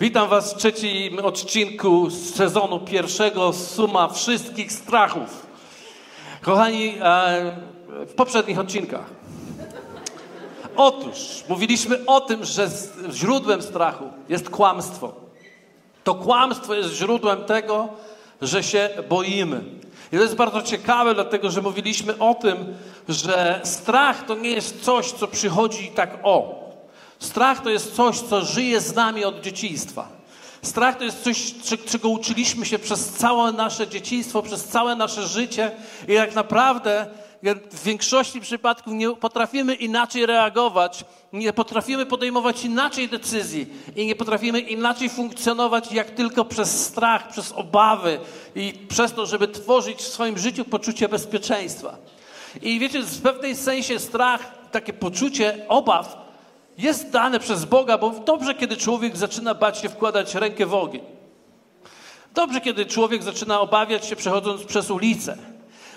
Witam Was w trzecim odcinku z sezonu pierwszego Suma Wszystkich Strachów. Kochani, e, w poprzednich odcinkach. Otóż mówiliśmy o tym, że źródłem strachu jest kłamstwo. To kłamstwo jest źródłem tego, że się boimy. I to jest bardzo ciekawe, dlatego że mówiliśmy o tym, że strach to nie jest coś, co przychodzi tak o. Strach to jest coś, co żyje z nami od dzieciństwa. Strach to jest coś, czego uczyliśmy się przez całe nasze dzieciństwo, przez całe nasze życie i tak naprawdę w większości przypadków nie potrafimy inaczej reagować, nie potrafimy podejmować inaczej decyzji i nie potrafimy inaczej funkcjonować jak tylko przez strach, przez obawy i przez to, żeby tworzyć w swoim życiu poczucie bezpieczeństwa. I wiecie, w pewnej sensie strach, takie poczucie obaw jest dane przez Boga, bo dobrze, kiedy człowiek zaczyna bać się wkładać rękę w ogień. Dobrze, kiedy człowiek zaczyna obawiać się przechodząc przez ulicę.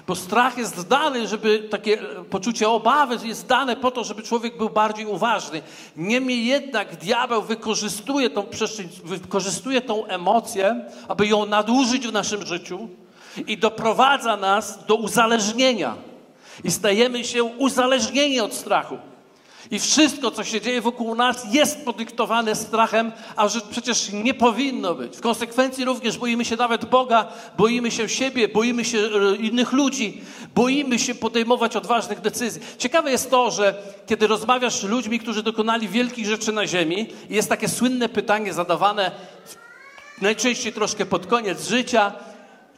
Bo strach jest dany, żeby takie poczucie obawy jest dane po to, żeby człowiek był bardziej uważny. Niemniej jednak diabeł wykorzystuje tą przestrzeń, wykorzystuje tą emocję, aby ją nadużyć w naszym życiu i doprowadza nas do uzależnienia. I stajemy się uzależnieni od strachu. I wszystko, co się dzieje wokół nas, jest podyktowane strachem, a że przecież nie powinno być. W konsekwencji również boimy się nawet Boga, boimy się siebie, boimy się e, innych ludzi, boimy się podejmować odważnych decyzji. Ciekawe jest to, że kiedy rozmawiasz z ludźmi, którzy dokonali wielkich rzeczy na ziemi, jest takie słynne pytanie zadawane najczęściej troszkę pod koniec życia,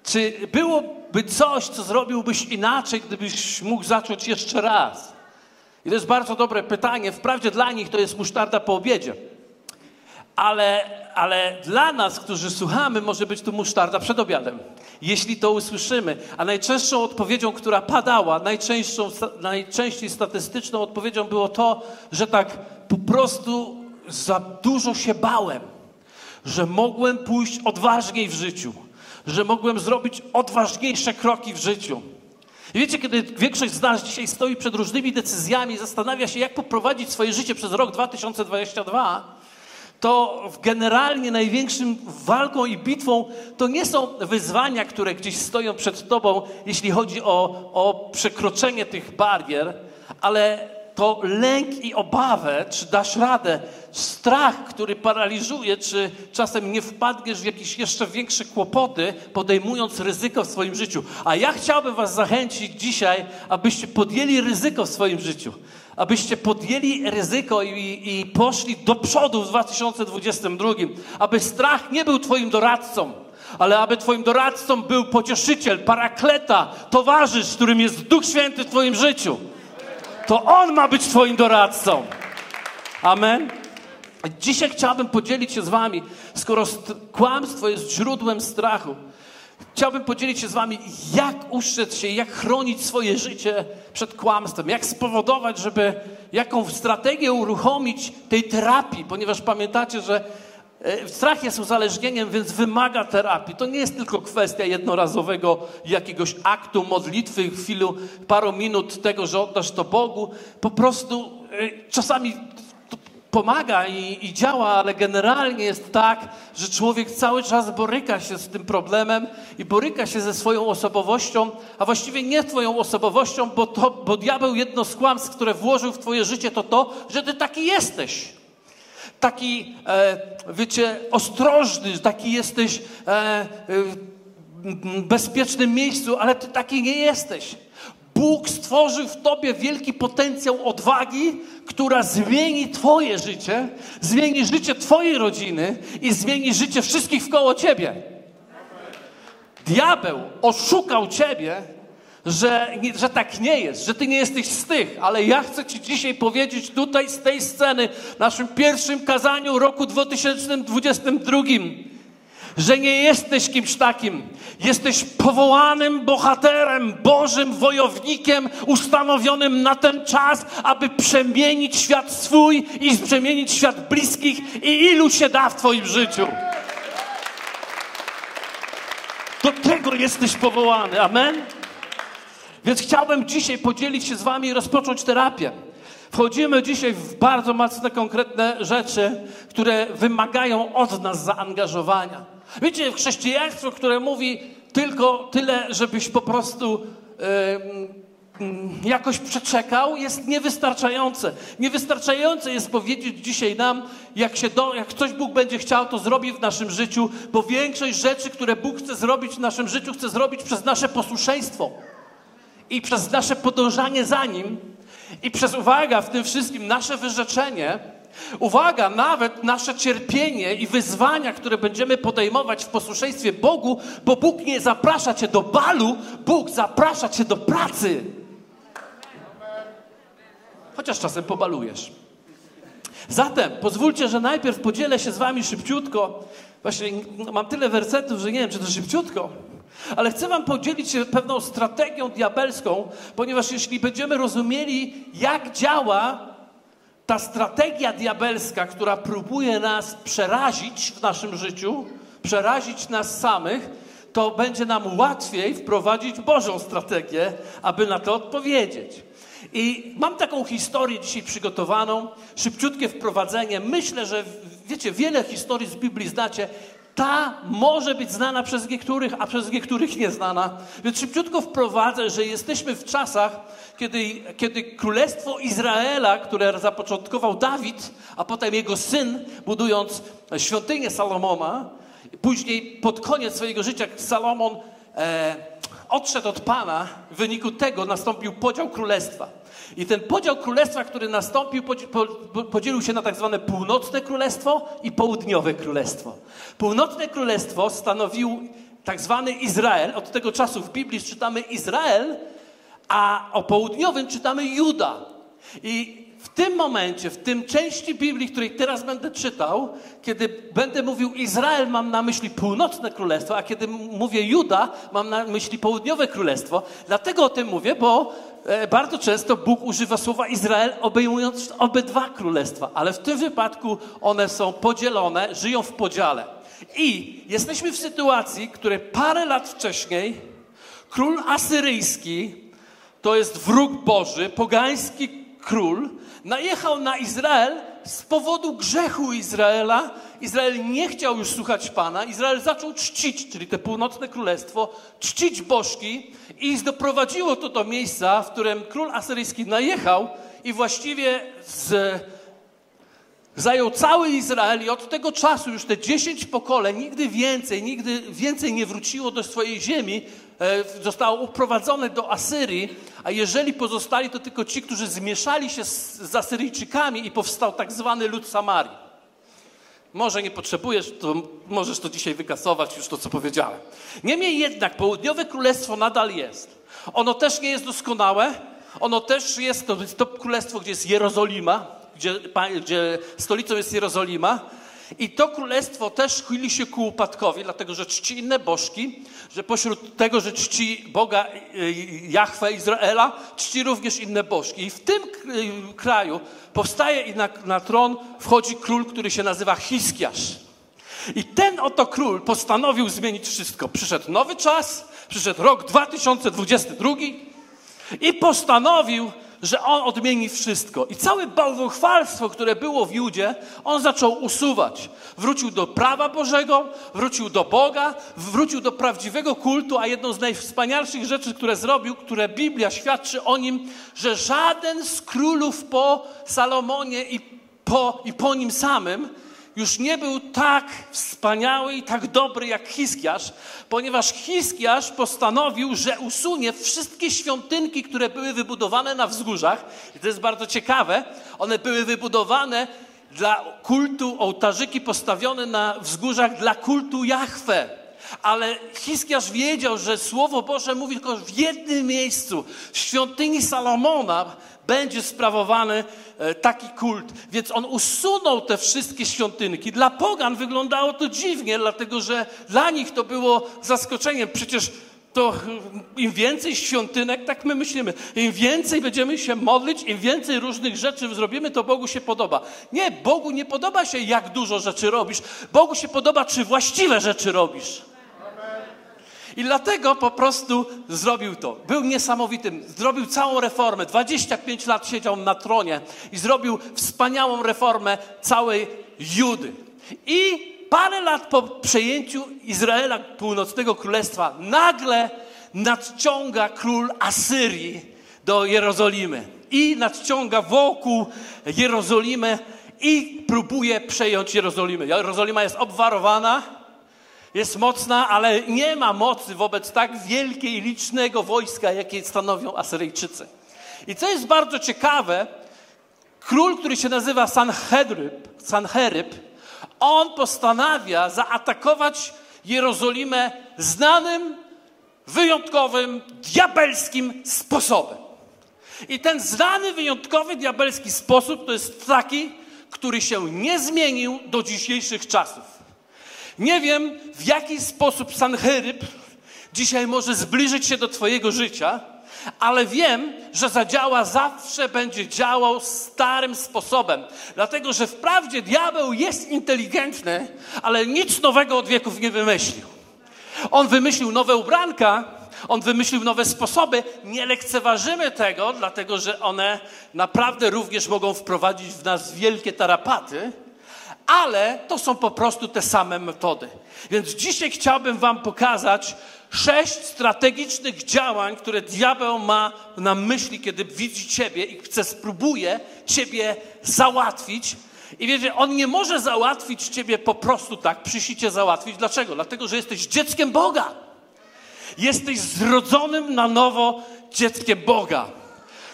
czy byłoby coś, co zrobiłbyś inaczej, gdybyś mógł zacząć jeszcze raz? I to jest bardzo dobre pytanie. Wprawdzie dla nich to jest musztarda po obiedzie. Ale, ale dla nas, którzy słuchamy, może być to musztarda przed obiadem. Jeśli to usłyszymy. A najczęstszą odpowiedzią, która padała, najczęstszą, najczęściej statystyczną odpowiedzią było to, że tak po prostu za dużo się bałem. Że mogłem pójść odważniej w życiu. Że mogłem zrobić odważniejsze kroki w życiu. I wiecie, kiedy większość z nas dzisiaj stoi przed różnymi decyzjami, zastanawia się, jak poprowadzić swoje życie przez rok 2022, to generalnie największym walką i bitwą to nie są wyzwania, które gdzieś stoją przed tobą, jeśli chodzi o, o przekroczenie tych barier, ale to lęk i obawę, czy dasz radę, strach, który paraliżuje, czy czasem nie wpadniesz w jakieś jeszcze większe kłopoty, podejmując ryzyko w swoim życiu. A ja chciałbym Was zachęcić dzisiaj, abyście podjęli ryzyko w swoim życiu. Abyście podjęli ryzyko i, i poszli do przodu w 2022. Aby strach nie był Twoim doradcą ale aby Twoim doradcą był pocieszyciel, parakleta, towarzysz, którym jest Duch Święty w Twoim życiu. To On ma być Twoim doradcą. Amen. Dzisiaj chciałbym podzielić się z Wami, skoro kłamstwo jest źródłem strachu, chciałbym podzielić się z Wami, jak ustrzec się, jak chronić swoje życie przed kłamstwem, jak spowodować, żeby jaką strategię uruchomić tej terapii, ponieważ pamiętacie, że strach jest uzależnieniem, więc wymaga terapii. To nie jest tylko kwestia jednorazowego jakiegoś aktu modlitwy, chwili, paru minut tego, że oddasz to Bogu. Po prostu e, czasami pomaga i, i, działa, ale generalnie jest tak, że człowiek cały czas boryka się z tym problemem i boryka się ze swoją osobowością, a właściwie nie twoją osobowością, bo, to, bo diabeł jedno z kłamstw, które włożył w twoje życie, to to, że ty taki jesteś taki, e, wiecie, ostrożny, taki jesteś e, e, w bezpiecznym miejscu, ale ty taki nie jesteś. Bóg stworzył w tobie wielki potencjał odwagi, która zmieni Twoje życie, zmieni życie Twojej rodziny i zmieni życie wszystkich wkoło Ciebie. Diabeł oszukał Ciebie że, że tak nie jest, że ty nie jesteś z tych, ale ja chcę ci dzisiaj powiedzieć tutaj z tej sceny, naszym pierwszym kazaniu roku 2022, że nie jesteś kimś takim. Jesteś powołanym bohaterem, Bożym wojownikiem, ustanowionym na ten czas, aby przemienić świat swój i przemienić świat bliskich i ilu się da w Twoim życiu. Do tego jesteś powołany. Amen. Więc chciałbym dzisiaj podzielić się z Wami i rozpocząć terapię. Wchodzimy dzisiaj w bardzo mocne, konkretne rzeczy, które wymagają od nas zaangażowania. Wiecie, chrześcijaństwo, które mówi tylko tyle, żebyś po prostu yy, jakoś przeczekał, jest niewystarczające. Niewystarczające jest powiedzieć dzisiaj nam, jak, się do, jak coś Bóg będzie chciał, to zrobi w naszym życiu, bo większość rzeczy, które Bóg chce zrobić w naszym życiu, chce zrobić przez nasze posłuszeństwo i przez nasze podążanie za Nim i przez, uwaga, w tym wszystkim nasze wyrzeczenie, uwaga, nawet nasze cierpienie i wyzwania, które będziemy podejmować w posłuszeństwie Bogu, bo Bóg nie zaprasza Cię do balu, Bóg zaprasza Cię do pracy. Chociaż czasem pobalujesz. Zatem pozwólcie, że najpierw podzielę się z Wami szybciutko. Właśnie no, mam tyle wersetów, że nie wiem, czy to szybciutko. Ale chcę Wam podzielić się pewną strategią diabelską, ponieważ jeśli będziemy rozumieli, jak działa ta strategia diabelska, która próbuje nas przerazić w naszym życiu, przerazić nas samych, to będzie nam łatwiej wprowadzić Bożą strategię, aby na to odpowiedzieć. I mam taką historię dzisiaj przygotowaną, szybciutkie wprowadzenie. Myślę, że wiecie, wiele historii z Biblii znacie ta może być znana przez niektórych, a przez niektórych nieznana. Więc szybciutko wprowadzę, że jesteśmy w czasach, kiedy, kiedy Królestwo Izraela, które zapoczątkował Dawid, a potem jego syn, budując świątynię Salomona, później pod koniec swojego życia Salomon e, odszedł od Pana, w wyniku tego nastąpił podział królestwa. I ten podział królestwa, który nastąpił, podzielił się na tak zwane północne królestwo i południowe królestwo. Północne królestwo stanowił tak zwany Izrael. Od tego czasu w Biblii czytamy Izrael, a o południowym czytamy Juda. I w tym momencie, w tym części Biblii, której teraz będę czytał, kiedy będę mówił Izrael, mam na myśli północne królestwo, a kiedy mówię Juda, mam na myśli południowe królestwo. Dlatego o tym mówię, bo e, bardzo często Bóg używa słowa Izrael, obejmując obydwa królestwa, ale w tym wypadku one są podzielone, żyją w podziale. I jesteśmy w sytuacji, której parę lat wcześniej król asyryjski, to jest wróg Boży, pogański król, najechał na Izrael z powodu grzechu Izraela. Izrael nie chciał już słuchać Pana. Izrael zaczął czcić, czyli te północne królestwo, czcić bożki i doprowadziło to do miejsca, w którym król asyryjski najechał i właściwie z, zajął cały Izrael i od tego czasu już te dziesięć pokoleń, nigdy więcej, nigdy więcej nie wróciło do swojej ziemi, zostało uprowadzone do Asyrii, a jeżeli pozostali, to tylko ci, którzy zmieszali się z, z Asyryjczykami i powstał tak zwany lud Samarii. Może nie potrzebujesz, to możesz to dzisiaj wykasować, już to, co powiedziałem. Niemniej jednak południowe królestwo nadal jest. Ono też nie jest doskonałe. Ono też jest, to to królestwo, gdzie jest Jerozolima, gdzie, gdzie stolicą jest Jerozolima. I to królestwo też chyli się ku upadkowi, dlatego że czci inne bożki, że pośród tego, że czci Boga y, Jahwe Izraela, czci również inne bożki. I w tym y, kraju powstaje i na, na tron wchodzi król, który się nazywa Hiskiasz. I ten oto król postanowił zmienić wszystko. Przyszedł nowy czas, przyszedł rok 2022 i postanowił że on odmieni wszystko. I całe bałwochwalstwo, które było w Judzie, on zaczął usuwać. Wrócił do prawa Bożego, wrócił do Boga, wrócił do prawdziwego kultu, a jedną z najwspanialszych rzeczy, które zrobił, które Biblia świadczy o nim, że żaden z królów po Salomonie i po, i po nim samym już nie był tak wspaniały i tak dobry jak Hiskiasz, ponieważ Hiskiasz postanowił, że usunie wszystkie świątynki, które były wybudowane na wzgórzach. I to jest bardzo ciekawe. One były wybudowane dla kultu, ołtarzyki postawione na wzgórzach dla kultu Jahwe. Ale Hiskiasz wiedział, że Słowo Boże mówi tylko w jednym miejscu, w świątyni Salomona, będzie sprawowany e, taki kult. Więc on usunął te wszystkie świątynki. Dla pogan wyglądało to dziwnie, dlatego że dla nich to było zaskoczeniem. Przecież to im więcej świątynek, tak my myślimy, im więcej będziemy się modlić, im więcej różnych rzeczy zrobimy, to Bogu się podoba. Nie, Bogu nie podoba się, jak dużo rzeczy robisz. Bogu się podoba, czy właściwe rzeczy robisz. I dlatego po prostu zrobił to. Był niesamowitym. Zrobił całą reformę. 25 lat siedział na tronie i zrobił wspaniałą reformę całej Judy. I parę lat po przejęciu Izraela, północnego królestwa, nagle nadciąga król Asyrii do Jerozolimy. I nadciąga wokół Jerozolimę i próbuje przejąć Jerozolimę. Jerozolima jest obwarowana, jest mocna, ale nie ma mocy wobec tak wielkiej i licznego wojska, jakie stanowią Asyryjczycy. I co jest bardzo ciekawe, król, który się nazywa Sanhedryb, Sanheryb, on postanawia zaatakować Jerozolimę znanym, wyjątkowym, diabelskim sposobem. I ten znany, wyjątkowy, diabelski sposób to jest taki, który się nie zmienił do dzisiejszych czasów. Nie wiem, w jaki sposób Sanheryb dzisiaj może zbliżyć się do Twojego życia, ale wiem, że zadziała zawsze będzie działał starym sposobem. Dlatego, że wprawdzie diabeł jest inteligentny, ale nic nowego od wieków nie wymyślił. On wymyślił nowe ubranka, on wymyślił nowe sposoby. Nie lekceważymy tego, dlatego że one naprawdę również mogą wprowadzić w nas wielkie tarapaty, ale to są po prostu te same metody. Więc dzisiaj chciałbym Wam pokazać sześć strategicznych działań, które diabeł ma na myśli, kiedy widzi Ciebie i chce, spróbuje Ciebie załatwić. I wiecie, on nie może załatwić Ciebie po prostu tak, przyjść Cię załatwić. Dlaczego? Dlatego, że jesteś dzieckiem Boga. Jesteś zrodzonym na nowo dzieckiem Boga.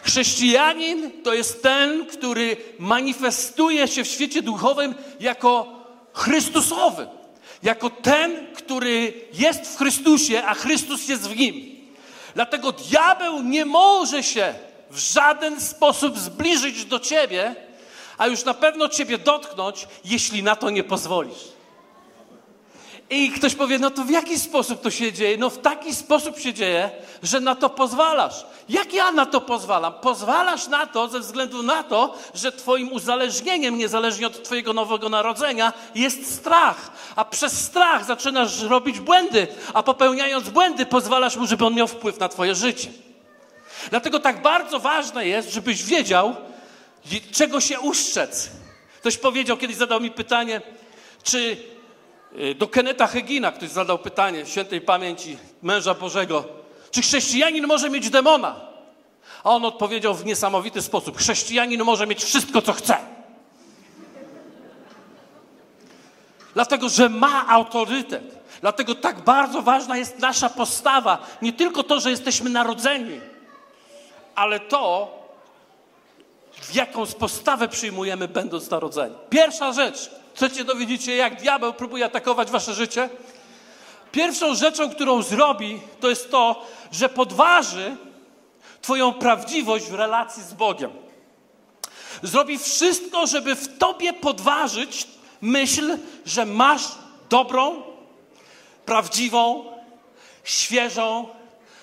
Chrześcijanin to jest ten, który manifestuje się w świecie duchowym jako Chrystusowy, jako ten, który jest w Chrystusie, a Chrystus jest w nim. Dlatego diabeł nie może się w żaden sposób zbliżyć do ciebie, a już na pewno ciebie dotknąć, jeśli na to nie pozwolisz. I ktoś powie, no to w jaki sposób to się dzieje? No w taki sposób się dzieje, że na to pozwalasz. Jak ja na to pozwalam? Pozwalasz na to ze względu na to, że twoim uzależnieniem, niezależnie od twojego nowego narodzenia, jest strach. A przez strach zaczynasz robić błędy, a popełniając błędy pozwalasz mu, żeby on miał wpływ na twoje życie. Dlatego tak bardzo ważne jest, żebyś wiedział, czego się uszczec. Ktoś powiedział, kiedyś zadał mi pytanie, czy do Keneta Hegina ktoś zadał pytanie świętej pamięci męża Bożego, czy chrześcijanin może mieć demona? A on odpowiedział w niesamowity sposób: Chrześcijanin może mieć wszystko, co chce. Dlatego, że ma autorytet. Dlatego tak bardzo ważna jest nasza postawa. Nie tylko to, że jesteśmy narodzeni, ale to, w jaką postawę przyjmujemy, będąc narodzeni. Pierwsza rzecz, Chcecie dowiedzieć się, jak diabeł próbuje atakować wasze życie? Pierwszą rzeczą, którą zrobi, to jest to, że podważy Twoją prawdziwość w relacji z Bogiem. Zrobi wszystko, żeby w Tobie podważyć myśl, że masz dobrą, prawdziwą, świeżą,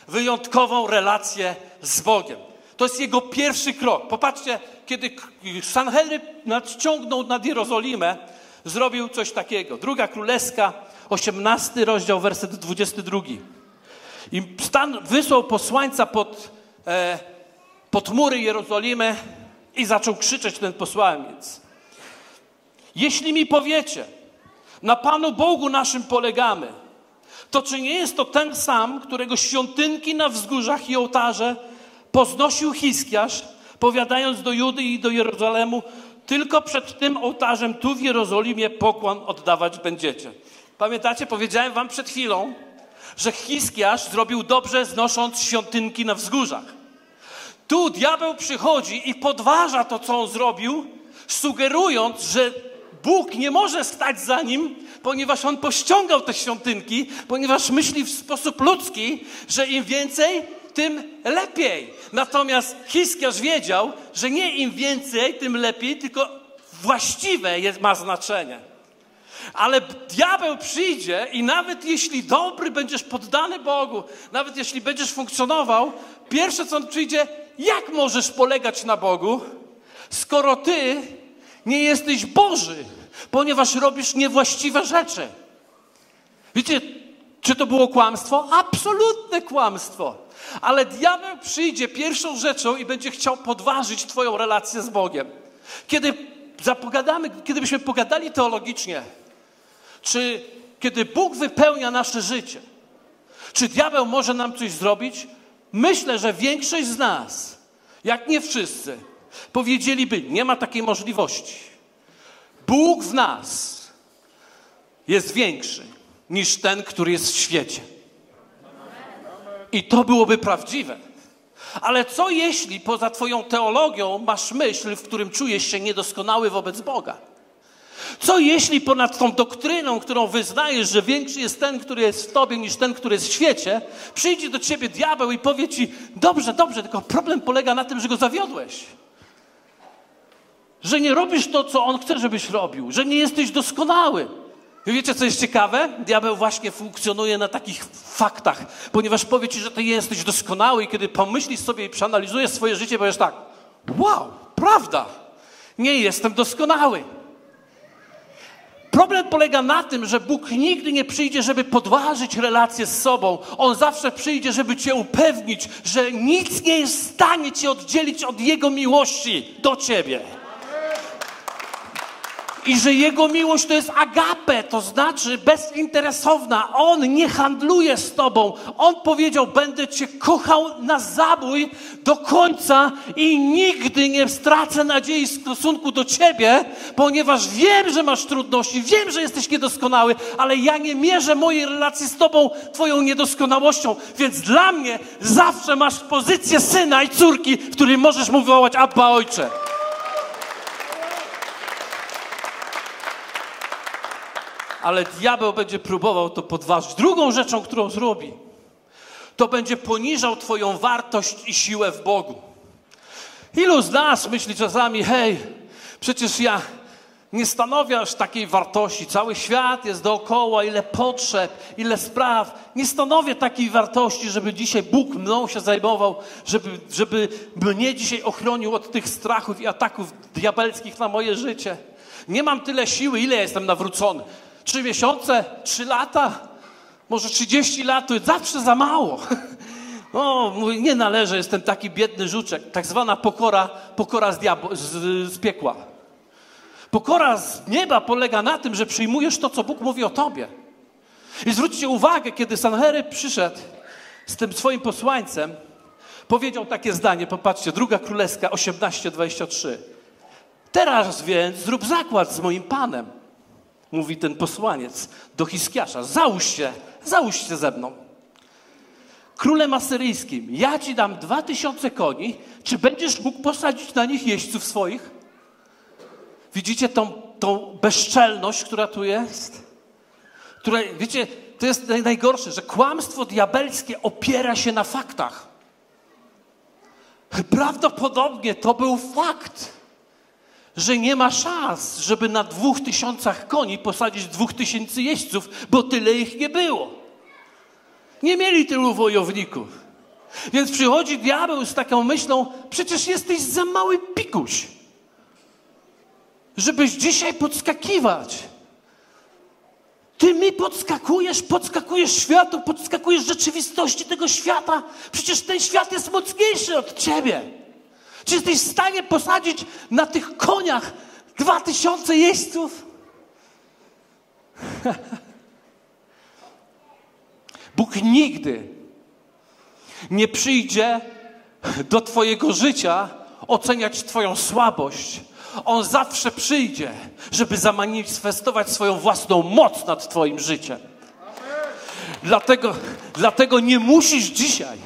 wyjątkową relację z Bogiem. To jest jego pierwszy krok. Popatrzcie, kiedy Sanhedryb nadciągnął nad Jerozolimę, zrobił coś takiego. Druga Królewska, 18 rozdział, werset 22. I stan wysłał posłańca pod, e, pod mury Jerozolimy i zaczął krzyczeć ten posłaniec. Jeśli mi powiecie, na Panu Bogu naszym polegamy, to czy nie jest to ten sam, którego świątynki na wzgórzach i ołtarze poznosił Hiskiarz, powiadając do Judy i do Jerozolemu, tylko przed tym ołtarzem tu w Jerozolimie pokłon oddawać będziecie. Pamiętacie, powiedziałem wam przed chwilą, że Hiskiasz zrobił dobrze znosząc świątynki na wzgórzach. Tu diabeł przychodzi i podważa to, co on zrobił, sugerując, że Bóg nie może stać za nim, ponieważ on pościągał te świątynki, ponieważ myśli w sposób ludzki, że im więcej, tym lepiej. Natomiast Hiskiarz wiedział, że nie im więcej, tym lepiej, tylko właściwe jest, ma znaczenie. Ale diabeł przyjdzie i nawet jeśli dobry będziesz poddany Bogu, nawet jeśli będziesz funkcjonował, pierwsze co on przyjdzie, jak możesz polegać na Bogu, skoro ty nie jesteś Boży, ponieważ robisz niewłaściwe rzeczy. Wiecie, Czy to było kłamstwo? Absolutne kłamstwo. Ale diabeł przyjdzie pierwszą rzeczą i będzie chciał podważyć Twoją relację z Bogiem. Kiedy zapogadamy, kiedy byśmy pogadali teologicznie, czy kiedy Bóg wypełnia nasze życie, czy diabeł może nam coś zrobić? Myślę, że większość z nas, jak nie wszyscy, powiedzieliby: Nie ma takiej możliwości. Bóg w nas jest większy niż ten, który jest w świecie. I to byłoby prawdziwe. Ale co jeśli poza Twoją teologią masz myśl, w którym czujesz się niedoskonały wobec Boga? Co jeśli ponad tą doktryną, którą wyznajesz, że większy jest ten, który jest w Tobie, niż ten, który jest w świecie, przyjdzie do Ciebie diabeł i powie Ci: Dobrze, dobrze, tylko problem polega na tym, że go zawiodłeś. Że nie robisz to, co on chce, żebyś robił, że nie jesteś doskonały. I wiecie, co jest ciekawe? Diabeł właśnie funkcjonuje na takich faktach, ponieważ powie ci, że ty jesteś doskonały i kiedy pomyślisz sobie i przeanalizujesz swoje życie, powiesz tak, wow, prawda, nie jestem doskonały. Problem polega na tym, że Bóg nigdy nie przyjdzie, żeby podważyć relacje z sobą. On zawsze przyjdzie, żeby cię upewnić, że nic nie jest w stanie cię oddzielić od Jego miłości do ciebie. I że Jego miłość to jest agape, to znaczy bezinteresowna. On nie handluje z Tobą. On powiedział, będę Cię kochał na zabój do końca i nigdy nie stracę nadziei w stosunku do Ciebie, ponieważ wiem, że masz trudności, wiem, że jesteś niedoskonały, ale ja nie mierzę mojej relacji z Tobą Twoją niedoskonałością, więc dla mnie zawsze masz pozycję syna i córki, w której możesz mu wołać Abba Ojcze. Ale diabeł będzie próbował to podważyć. Drugą rzeczą, którą zrobi, to będzie poniżał Twoją wartość i siłę w Bogu. Ilu z nas myśli czasami, hej, przecież ja nie stanowię aż takiej wartości. Cały świat jest dookoła, ile potrzeb, ile spraw. Nie stanowię takiej wartości, żeby dzisiaj Bóg mną się zajmował, żeby, żeby mnie dzisiaj ochronił od tych strachów i ataków diabelskich na moje życie. Nie mam tyle siły, ile jestem nawrócony. Trzy miesiące, trzy lata, może trzydzieści lat to jest zawsze za mało. O, nie należy, jestem taki biedny żuczek. Tak zwana pokora, pokora z, diabł, z, z piekła. Pokora z nieba polega na tym, że przyjmujesz to, co Bóg mówi o tobie. I zwróćcie uwagę, kiedy Sanhery przyszedł z tym swoim posłańcem, powiedział takie zdanie, popatrzcie, druga królewska 18:23. Teraz więc zrób zakład z moim panem mówi ten posłaniec do Hiskiasza, załóż się, załóż się ze mną. Królem asyryjskim, ja ci dam dwa tysiące koni, czy będziesz mógł posadzić na nich jeźdźców swoich? Widzicie tą, tą bezczelność, która tu jest? Która, wiecie, to jest najgorsze, że kłamstwo diabelskie opiera się na faktach. Prawdopodobnie to był fakt że nie ma szans, żeby na dwóch tysiącach koni posadzić dwóch tysięcy jeźdźców, bo tyle ich nie było. Nie mieli tylu wojowników. Więc przychodzi diabeł z taką myślą, przecież jesteś za mały pikuś, żebyś dzisiaj podskakiwać. Ty mi podskakujesz, podskakujesz światu, podskakujesz rzeczywistości tego świata. Przecież ten świat jest mocniejszy od ciebie. Czy jesteś w stanie posadzić na tych koniach dwa tysiące jeźdźców? Bóg nigdy nie przyjdzie do Twojego życia oceniać Twoją słabość. On zawsze przyjdzie, żeby zamanifestować swoją własną moc nad Twoim życiem. Dlatego, dlatego nie musisz dzisiaj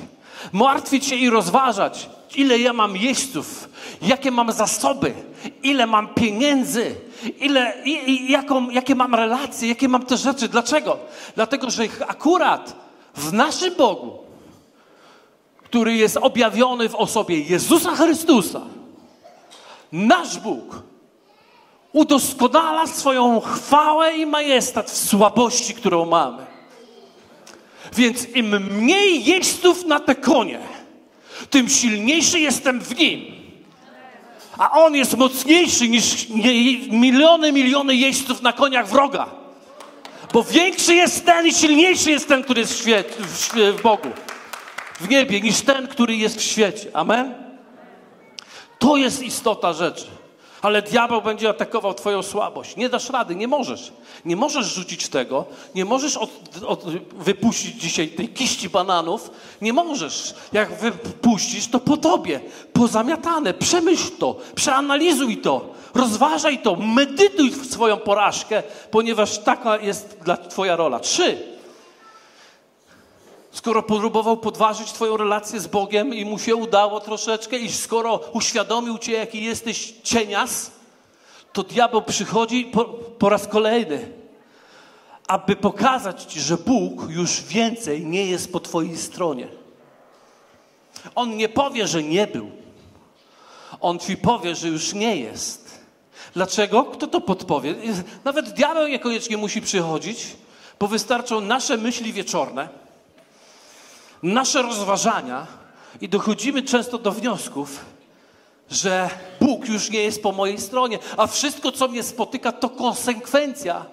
martwić się i rozważać, ile ja mam jeźdźców, jakie mam zasoby, ile mam pieniędzy, ile, i, i jaką, jakie mam relacje, jakie mam te rzeczy. Dlaczego? Dlatego, że akurat w naszym Bogu, który jest objawiony w osobie Jezusa Chrystusa, nasz Bóg udoskonala swoją chwałę i majestat w słabości, którą mamy. Więc im mniej jeźdźców na te konie, tym silniejszy jestem w nim. A on jest mocniejszy niż miliony, miliony jeźdźców na koniach wroga. Bo większy jest ten i silniejszy jest ten, który jest w, świecie, w, w Bogu, w niebie, niż ten, który jest w świecie. Amen? To jest istota rzeczy. Ale diabeł będzie atakował Twoją słabość. Nie dasz rady, nie możesz. Nie możesz rzucić tego, nie możesz od, od, wypuścić dzisiaj tej kiści bananów. Nie możesz. Jak wypuścisz, to po tobie, pozamiatane. Przemyśl to, przeanalizuj to, rozważaj to, medytuj swoją porażkę, ponieważ taka jest dla Twoja rola. Trzy. Skoro próbował podważyć Twoją relację z Bogiem i mu się udało troszeczkę, i skoro uświadomił Cię, jaki jesteś cienias, to diabeł przychodzi po, po raz kolejny, aby pokazać Ci, że Bóg już więcej nie jest po Twojej stronie. On nie powie, że nie był. On Ci powie, że już nie jest. Dlaczego? Kto to podpowie? Nawet diabeł niekoniecznie musi przychodzić, bo wystarczą nasze myśli wieczorne nasze rozważania i dochodzimy często do wniosków, że Bóg już nie jest po mojej stronie, a wszystko, co mnie spotyka, to konsekwencja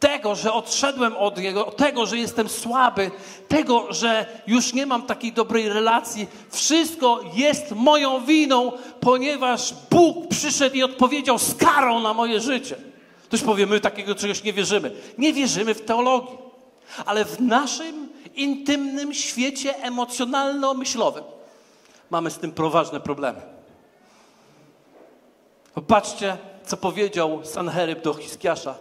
tego, że odszedłem od Niego, tego, że jestem słaby, tego, że już nie mam takiej dobrej relacji. Wszystko jest moją winą, ponieważ Bóg przyszedł i odpowiedział z karą na moje życie. Ktoś powie, my takiego czegoś nie wierzymy. Nie wierzymy w teologię. Ale w naszym intymnym świecie emocjonalno-myślowym mamy z tym poważne problemy. Popatrzcie, co powiedział Sanherib do Hiskiasza.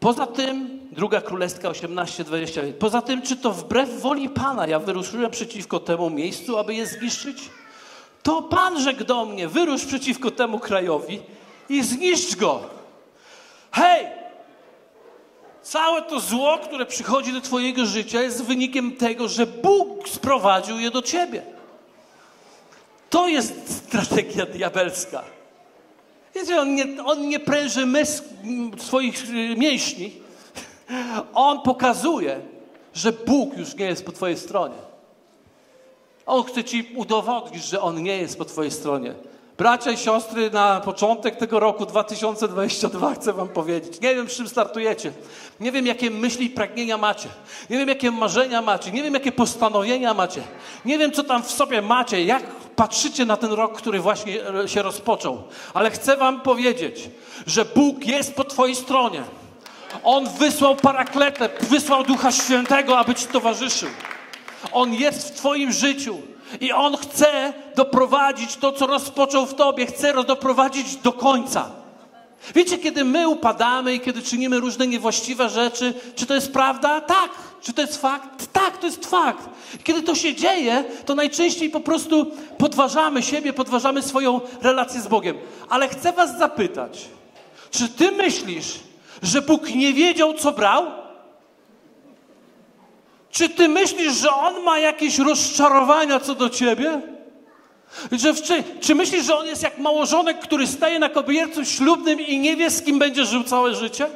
Poza tym, druga królewska 18:20. Poza tym, czy to wbrew woli Pana ja wyruszyłem przeciwko temu miejscu, aby je zniszczyć? To Pan rzekł do mnie, wyrusz przeciwko temu krajowi i zniszcz go. Hej, Całe to zło, które przychodzi do Twojego życia, jest wynikiem tego, że Bóg sprowadził je do Ciebie. To jest strategia diabelska. Wiecie, on nie, on nie pręży swoich y, mięśni. On pokazuje, że Bóg już nie jest po Twojej stronie. On chce Ci udowodnić, że On nie jest po Twojej stronie. Bracia i siostry, na początek tego roku 2022 chcę Wam powiedzieć. Nie wiem, z czym startujecie. Nie wiem, jakie myśli i pragnienia macie. Nie wiem, jakie marzenia macie. Nie wiem, jakie postanowienia macie. Nie wiem, co tam w sobie macie. Jak patrzycie na ten rok, który właśnie się rozpoczął. Ale chcę Wam powiedzieć, że Bóg jest po Twojej stronie. On wysłał parakletę, wysłał Ducha Świętego, aby Ci towarzyszył. On jest w Twoim życiu. I On chce doprowadzić to, co rozpoczął w Tobie, chce doprowadzić do końca. Wiecie, kiedy my upadamy i kiedy czynimy różne niewłaściwe rzeczy, czy to jest prawda? Tak. Czy to jest fakt? Tak, to jest fakt. Kiedy to się dzieje, to najczęściej po prostu podważamy siebie, podważamy swoją relację z Bogiem. Ale chcę Was zapytać, czy Ty myślisz, że Bóg nie wiedział, co brał? Czy ty myślisz, że on ma jakieś rozczarowania co do ciebie? Że, czy, czy myślisz, że on jest jak małżonek, który staje na kobiercu ślubnym i nie wie, z kim będzie żył całe życie?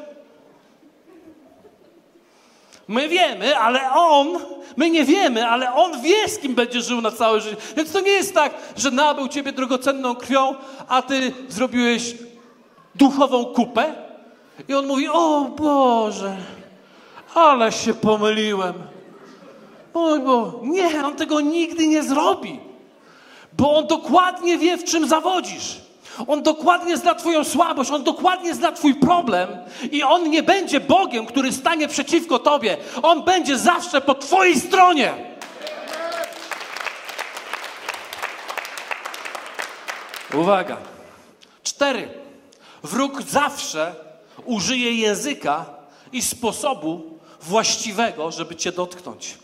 My wiemy, ale on, my nie wiemy, ale on wie, z kim będzie żył na całe życie. Więc to nie jest tak, że nabył ciebie drogocenną krwią, a ty zrobiłeś duchową kupę. I on mówi: O Boże, ale się pomyliłem. Oj, bo nie, on tego nigdy nie zrobi. Bo on dokładnie wie, w czym zawodzisz. On dokładnie zna Twoją słabość, on dokładnie zna Twój problem i on nie będzie Bogiem, który stanie przeciwko Tobie. On będzie zawsze po Twojej stronie. Uwaga. Cztery. Wróg zawsze użyje języka i sposobu właściwego, żeby Cię dotknąć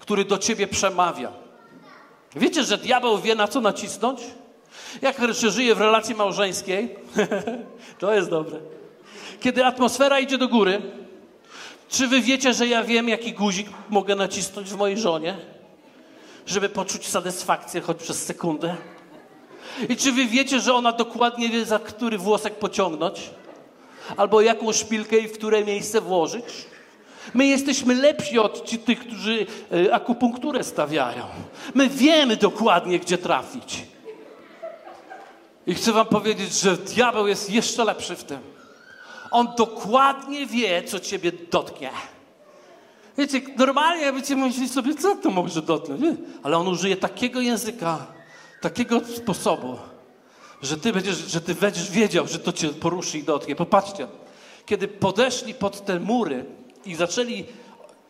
który do ciebie przemawia. Wiecie, że diabeł wie, na co nacisnąć? Jak się żyje w relacji małżeńskiej, to jest dobre. Kiedy atmosfera idzie do góry, czy wy wiecie, że ja wiem, jaki guzik mogę nacisnąć w mojej żonie, żeby poczuć satysfakcję choć przez sekundę? I czy wy wiecie, że ona dokładnie wie, za który włosek pociągnąć? Albo jaką szpilkę i w które miejsce włożyć? My jesteśmy lepsi od tych, którzy e, akupunkturę stawiają. My wiemy dokładnie, gdzie trafić. I chcę Wam powiedzieć, że diabeł jest jeszcze lepszy w tym. On dokładnie wie, co ciebie dotknie. Wiecie, normalnie będziecie myśleli sobie, co to może dotknąć? Nie? Ale on użyje takiego języka, takiego sposobu, że ty będziesz, że ty będziesz wiedział, że to cię poruszy i dotknie. Popatrzcie, kiedy podeszli pod te mury i zaczęli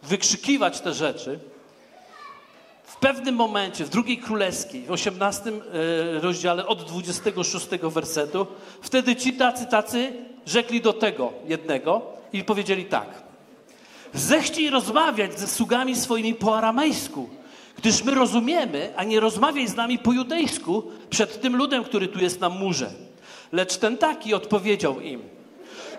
wykrzykiwać te rzeczy, w pewnym momencie, w drugiej królewskiej, w 18 e, rozdziale od 26 wersetu, wtedy ci tacy, tacy rzekli do tego jednego i powiedzieli tak. Zechciej rozmawiać ze sługami swoimi po aramejsku, gdyż my rozumiemy, a nie rozmawiaj z nami po judejsku przed tym ludem, który tu jest na murze. Lecz ten taki odpowiedział im –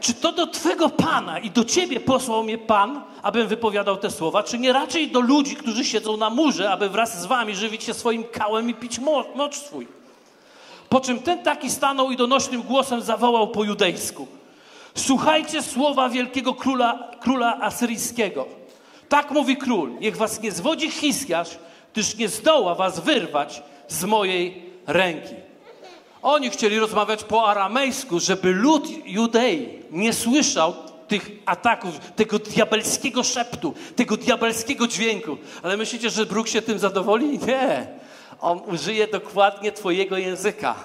czy to do Twego Pana i do Ciebie posłał mnie Pan, abym wypowiadał te słowa, czy nie raczej do ludzi, którzy siedzą na murze, aby wraz z Wami żywić się swoim kałem i pić mocz swój? Po czym ten taki stanął i donośnym głosem zawołał po judejsku. Słuchajcie słowa wielkiego króla, króla asyryjskiego. Tak mówi król, niech was nie zwodzi Hiskiarz, gdyż nie zdoła was wyrwać z mojej ręki. Oni chcieli rozmawiać po aramejsku, żeby lud Judei nie słyszał tych ataków, tego diabelskiego szeptu, tego diabelskiego dźwięku. Ale myślicie, że Bruk się tym zadowoli? Nie. On użyje dokładnie Twojego języka,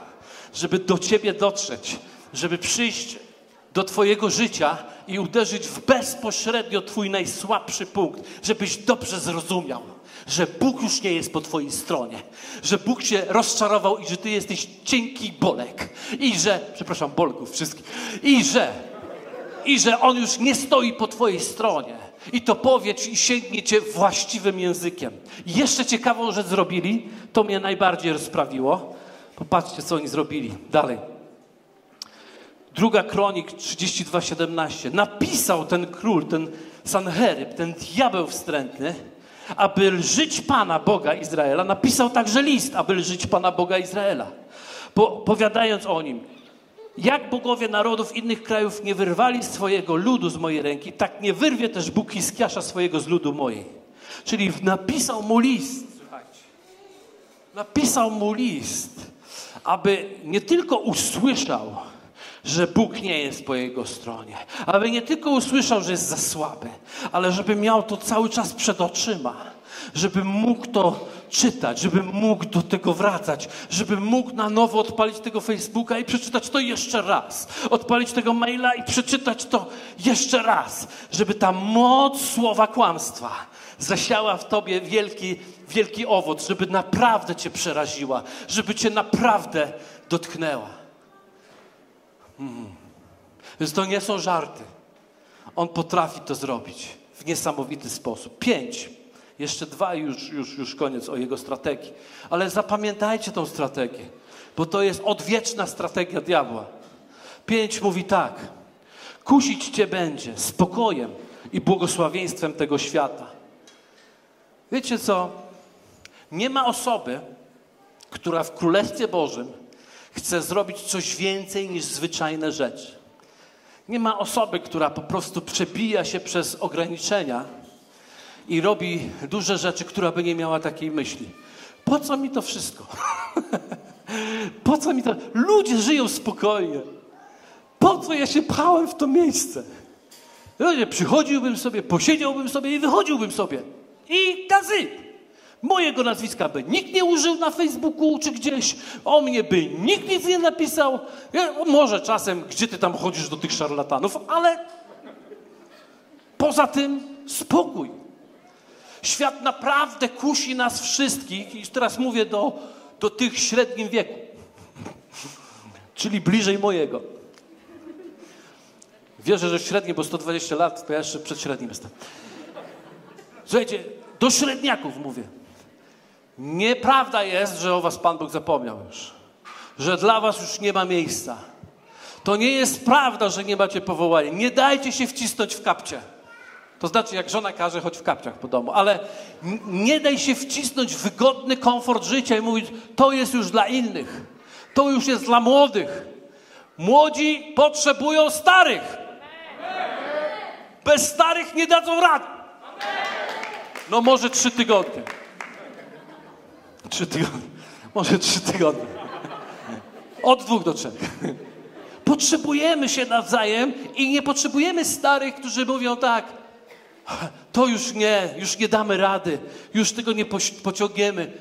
żeby do Ciebie dotrzeć, żeby przyjść do Twojego życia i uderzyć w bezpośrednio Twój najsłabszy punkt, żebyś dobrze zrozumiał że Bóg już nie jest po twojej stronie, że Bóg się rozczarował i że ty jesteś cienki bolek i że, przepraszam, bolków wszystkich, i że, i że On już nie stoi po twojej stronie. I to powiedz i sięgnie cię właściwym językiem. I jeszcze ciekawą rzecz zrobili, to mnie najbardziej rozprawiło. Popatrzcie, co oni zrobili. Dalej. Druga kronik 32:17. Napisał ten król, ten Sanheryb, ten diabeł wstrętny, aby lżyć Pana Boga Izraela, napisał także list, aby lżyć Pana Boga Izraela. Po, powiadając o nim, jak bogowie narodów innych krajów nie wyrwali swojego ludu z mojej ręki, tak nie wyrwie też Bóg Hiskiasza swojego z ludu mojej. Czyli napisał mu list, słuchajcie. Napisał mu list, aby nie tylko usłyszał, że Bóg nie jest po jego stronie. Aby nie tylko usłyszał, że jest za słaby, ale żeby miał to cały czas przed oczyma. Żeby mógł to czytać, żeby mógł do tego wracać, żeby mógł na nowo odpalić tego Facebooka i przeczytać to jeszcze raz. Odpalić tego maila i przeczytać to jeszcze raz. Żeby ta moc słowa kłamstwa zasiała w tobie wielki, wielki owoc, żeby naprawdę cię przeraziła, żeby cię naprawdę dotknęła. Hmm. Więc to nie są żarty. On potrafi to zrobić w niesamowity sposób. Pięć. Jeszcze dwa i już, już, już koniec o jego strategii. Ale zapamiętajcie tą strategię, bo to jest odwieczna strategia diabła. Pięć mówi tak. Kusić cię będzie spokojem i błogosławieństwem tego świata. Wiecie co? Nie ma osoby, która w Królestwie Bożym chce zrobić coś więcej niż zwyczajne rzeczy. Nie ma osoby, która po prostu przebija się przez ograniczenia i robi duże rzeczy, która by nie miała takiej myśli. Po co mi to wszystko? po co mi to? Ludzie żyją spokojnie. Po co ja się pchałem w to miejsce? Ludzie, przychodziłbym sobie, posiedziałbym sobie i wychodziłbym sobie. I gazy. Mojego nazwiska by nikt nie użył na Facebooku czy gdzieś, o mnie by nikt nic nie napisał. Ja, może czasem, gdzie ty tam chodzisz do tych szarlatanów, ale poza tym spokój. Świat naprawdę kusi nas wszystkich, i teraz mówię do, do tych średnim wieku, czyli bliżej mojego. Wierzę, że średnie, bo 120 lat, to ja jeszcze przed średnim jestem. Słuchajcie, do średniaków mówię. Nieprawda jest, że o was Pan Bóg zapomniał już. Że dla was już nie ma miejsca. To nie jest prawda, że nie macie powołania. Nie dajcie się wcisnąć w kapcie. To znaczy, jak żona każe, chodź w kapciach po domu, ale nie daj się wcisnąć w wygodny komfort życia i mówić, to jest już dla innych. To już jest dla młodych. Młodzi potrzebują starych. Bez starych nie dadzą rady. No może trzy tygodnie. Trzy tygodnie. Może trzy tygodnie. Od dwóch do trzech. Potrzebujemy się nawzajem i nie potrzebujemy starych, którzy mówią tak, to już nie, już nie damy rady, już tego nie pociągniemy.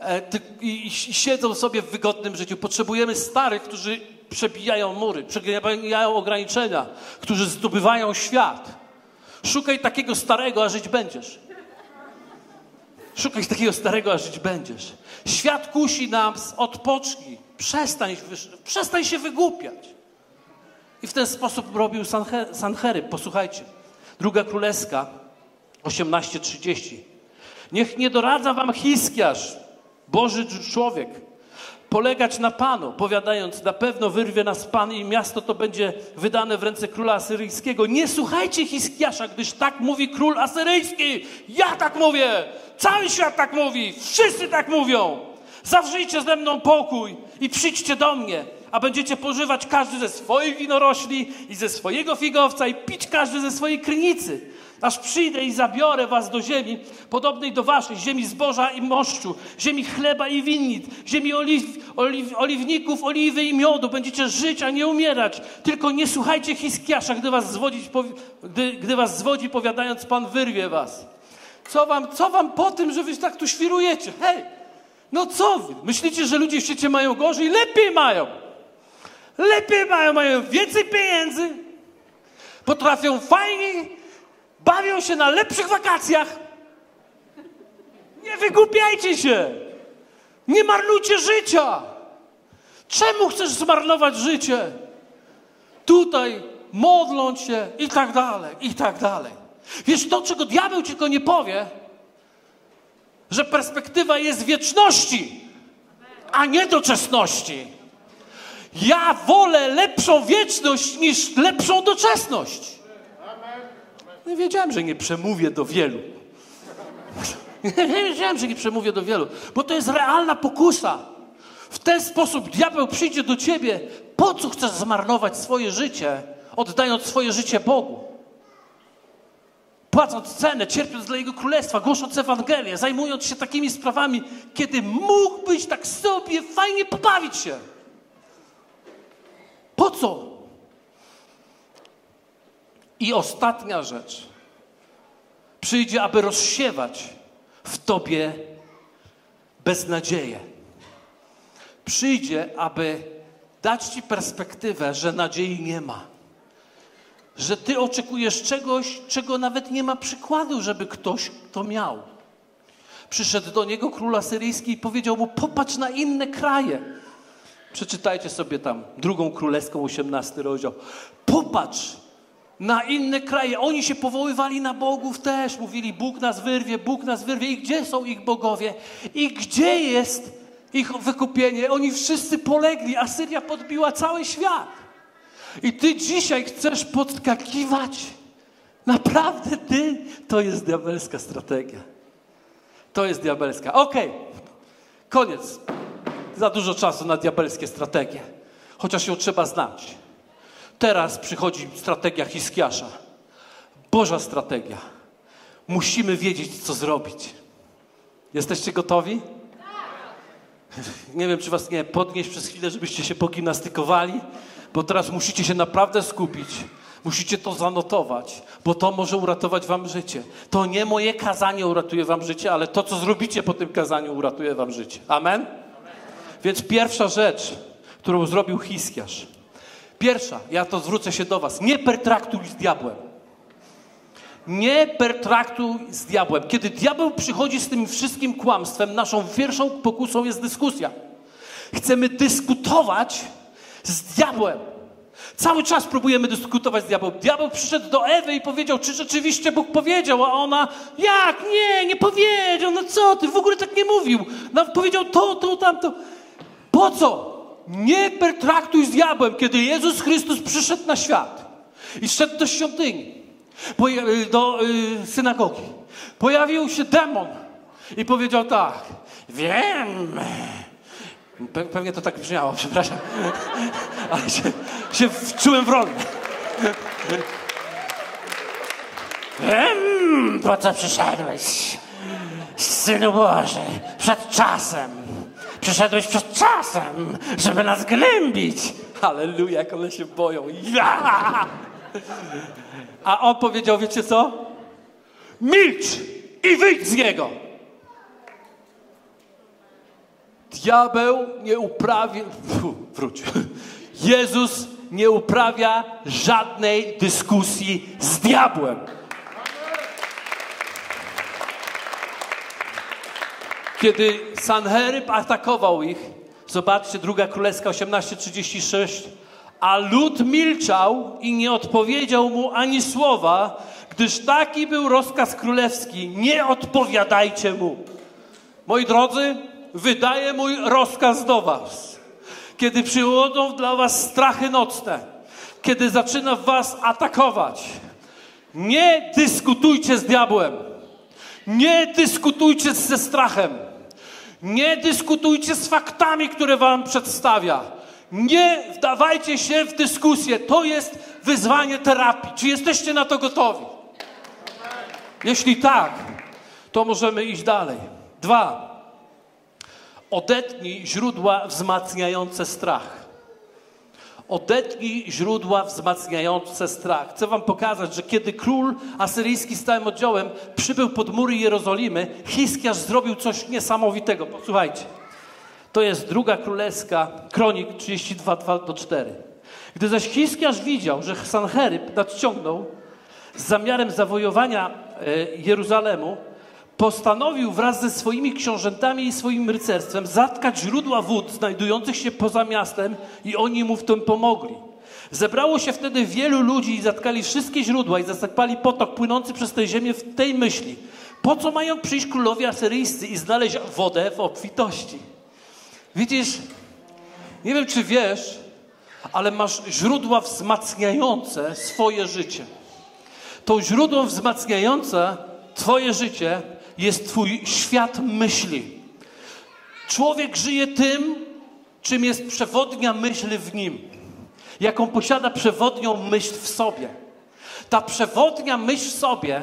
E, I siedzą sobie w wygodnym życiu. Potrzebujemy starych, którzy przebijają mury, przebijają ograniczenia, którzy zdobywają świat. Szukaj takiego starego, a żyć będziesz. Szukaj takiego starego, a żyć będziesz. Świat kusi nas, odpocznij, przestań, przestań się wygłupiać. I w ten sposób robił Sanchery. Posłuchajcie. Druga Królewska, 18.30. Niech nie doradza wam Hiskiarz, Boży człowiek, polegać na Panu, powiadając, na pewno wyrwie nas Pan i miasto to będzie wydane w ręce króla asyryjskiego. Nie słuchajcie Hiskiasza, gdyż tak mówi król asyryjski. Ja tak mówię, cały świat tak mówi, wszyscy tak mówią. Zawrzyjcie ze mną pokój i przyjdźcie do mnie, a będziecie pożywać każdy ze swoich winorośli i ze swojego figowca i pić każdy ze swojej krynicy aż przyjdę i zabiorę was do ziemi, podobnej do waszej, ziemi zboża i moszczu, ziemi chleba i winnic, ziemi oliw, oliw, oliwników, oliwy i miodu. Będziecie żyć, a nie umierać. Tylko nie słuchajcie Hiskiasza, gdy was, zwodzić, gdy, gdy was zwodzi, powiadając, Pan wyrwie was. Co wam, co wam po tym, że wy tak tu świrujecie? Hej, no co wy? Myślicie, że ludzie w świecie mają gorzej? Lepiej mają. Lepiej mają, mają więcej pieniędzy, potrafią fajnie bawią się na lepszych wakacjach. Nie wygłupiajcie się. Nie marnujcie życia. Czemu chcesz zmarnować życie? Tutaj modląc się i tak dalej, i tak dalej. Wiesz, to, czego diabeł ci tylko nie powie, że perspektywa jest wieczności, a nie doczesności. Ja wolę lepszą wieczność niż lepszą doczesność. No wiedziałem, że nie przemówię do wielu. wiedziałem, że nie przemówię do wielu, bo to jest realna pokusa. W ten sposób diabeł przyjdzie do ciebie. Po co chcesz zmarnować swoje życie, oddając swoje życie Bogu? Płacąc cenę, cierpiąc dla Jego Królestwa, głosząc Ewangelię, zajmując się takimi sprawami, kiedy mógłbyś tak sobie fajnie pobawić się. Po co? I ostatnia rzecz. Przyjdzie, aby rozsiewać w tobie beznadzieję. Przyjdzie, aby dać ci perspektywę, że nadziei nie ma. Że ty oczekujesz czegoś, czego nawet nie ma przykładu, żeby ktoś to miał. Przyszedł do niego król asyryjski i powiedział mu: Popatrz na inne kraje. Przeczytajcie sobie tam drugą królewską, 18 rozdział. Popatrz, na inne kraje. Oni się powoływali na bogów też. Mówili, Bóg nas wyrwie, Bóg nas wyrwie. I gdzie są ich bogowie? I gdzie jest ich wykupienie? Oni wszyscy polegli. Asyria podbiła cały świat. I ty dzisiaj chcesz podskakiwać? Naprawdę ty? To jest diabelska strategia. To jest diabelska. Okej, okay. koniec. Za dużo czasu na diabelskie strategie. Chociaż ją trzeba znać. Teraz przychodzi strategia Hiskiasza. Boża strategia. Musimy wiedzieć, co zrobić. Jesteście gotowi? Nie wiem, czy was nie podnieść przez chwilę, żebyście się pogimnastykowali, bo teraz musicie się naprawdę skupić. Musicie to zanotować, bo to może uratować wam życie. To nie moje kazanie uratuje wam życie, ale to, co zrobicie po tym kazaniu, uratuje wam życie. Amen? Więc pierwsza rzecz, którą zrobił Hiskiarz, Pierwsza, ja to zwrócę się do Was. Nie pertraktuj z diabłem. Nie pertraktuj z diabłem. Kiedy diabeł przychodzi z tym wszystkim kłamstwem, naszą pierwszą pokusą jest dyskusja. Chcemy dyskutować z diabłem. Cały czas próbujemy dyskutować z diabłem. Diabeł przyszedł do Ewy i powiedział, czy rzeczywiście Bóg powiedział, a ona, jak? Nie, nie powiedział, no co ty, w ogóle tak nie mówił. No, powiedział to, to, tamto. Po co? Nie pertraktuj z diabłem, kiedy Jezus Chrystus przyszedł na świat i szedł do świątyni, y, do y, synagogi. Pojawił się demon i powiedział tak, wiem, pewnie to tak brzmiało, przepraszam, ale się, się wczułem w rolę. Wiem, po co przyszedłeś, Synu Boży, przed czasem. Przyszedłeś przed czasem, żeby nas gnębić. Halleluja, jak one się boją. Ja! A on powiedział, wiecie co? Milcz i wyjdź z niego. Diabeł nie uprawia, wróć. Jezus nie uprawia żadnej dyskusji z diabłem. Kiedy Sanheryb atakował ich, zobaczcie, druga królewska 18:36, a lud milczał i nie odpowiedział mu ani słowa, gdyż taki był rozkaz królewski: nie odpowiadajcie mu. Moi drodzy, wydaje mój rozkaz do was. Kiedy przychodzą dla was strachy nocne, kiedy zaczyna was atakować, nie dyskutujcie z diabłem. Nie dyskutujcie ze strachem. Nie dyskutujcie z faktami, które wam przedstawia. Nie wdawajcie się w dyskusję. To jest wyzwanie terapii. Czy jesteście na to gotowi? Jeśli tak, to możemy iść dalej. Dwa. Odetnij źródła wzmacniające strach. Odetnij źródła wzmacniające strach. Chcę wam pokazać, że kiedy król asyryjski z całym oddziałem przybył pod mury Jerozolimy, Hiskiarz zrobił coś niesamowitego. Posłuchajcie. To jest druga królewska, kronik 32, 2 do 4. Gdy zaś Hiskiarz widział, że Sancheryb nadciągnął z zamiarem zawojowania e, Jeruzalemu, postanowił wraz ze swoimi książętami i swoim rycerstwem zatkać źródła wód znajdujących się poza miastem i oni mu w tym pomogli. Zebrało się wtedy wielu ludzi i zatkali wszystkie źródła i zasypali potok płynący przez tę ziemię w tej myśli. Po co mają przyjść królowie asyryjscy i znaleźć wodę w obfitości? Widzisz, nie wiem czy wiesz, ale masz źródła wzmacniające swoje życie. To źródło wzmacniające Twoje życie jest Twój świat myśli. Człowiek żyje tym, czym jest przewodnia myśl w nim, jaką posiada przewodnią myśl w sobie. Ta przewodnia myśl w sobie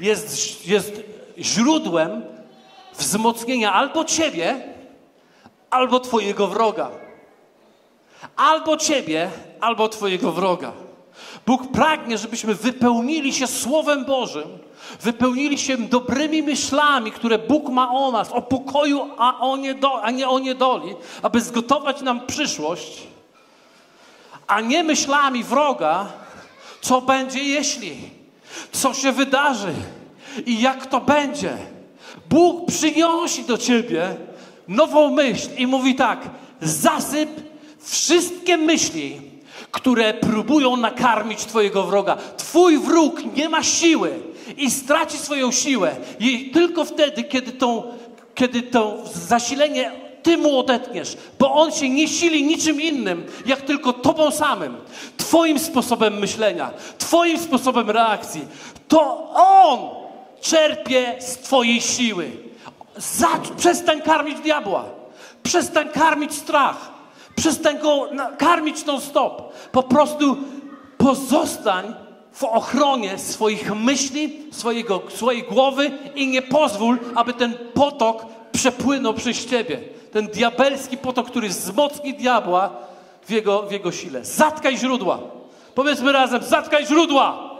jest, jest źródłem wzmocnienia albo ciebie, albo twojego wroga. Albo ciebie, albo twojego wroga. Bóg pragnie, żebyśmy wypełnili się Słowem Bożym, wypełnili się dobrymi myślami, które Bóg ma o nas, o pokoju, a, o niedo, a nie o niedoli, aby zgotować nam przyszłość, a nie myślami wroga, co będzie jeśli, co się wydarzy i jak to będzie. Bóg przynosi do ciebie nową myśl i mówi tak: zasyp wszystkie myśli, które próbują nakarmić Twojego wroga. Twój wróg nie ma siły i straci swoją siłę i tylko wtedy, kiedy, tą, kiedy to zasilenie Ty mu odetniesz, bo on się nie sili niczym innym, jak tylko Tobą samym, Twoim sposobem myślenia, Twoim sposobem reakcji. To on czerpie z Twojej siły. Zacz, przestań karmić diabła. Przestań karmić strach. Przestań go karmić non-stop. Po prostu pozostań w ochronie swoich myśli, swojego, swojej głowy i nie pozwól, aby ten potok przepłynął przez ciebie. Ten diabelski potok, który wzmocni diabła w jego, w jego sile. Zatkaj źródła. Powiedzmy razem, zatkaj źródła.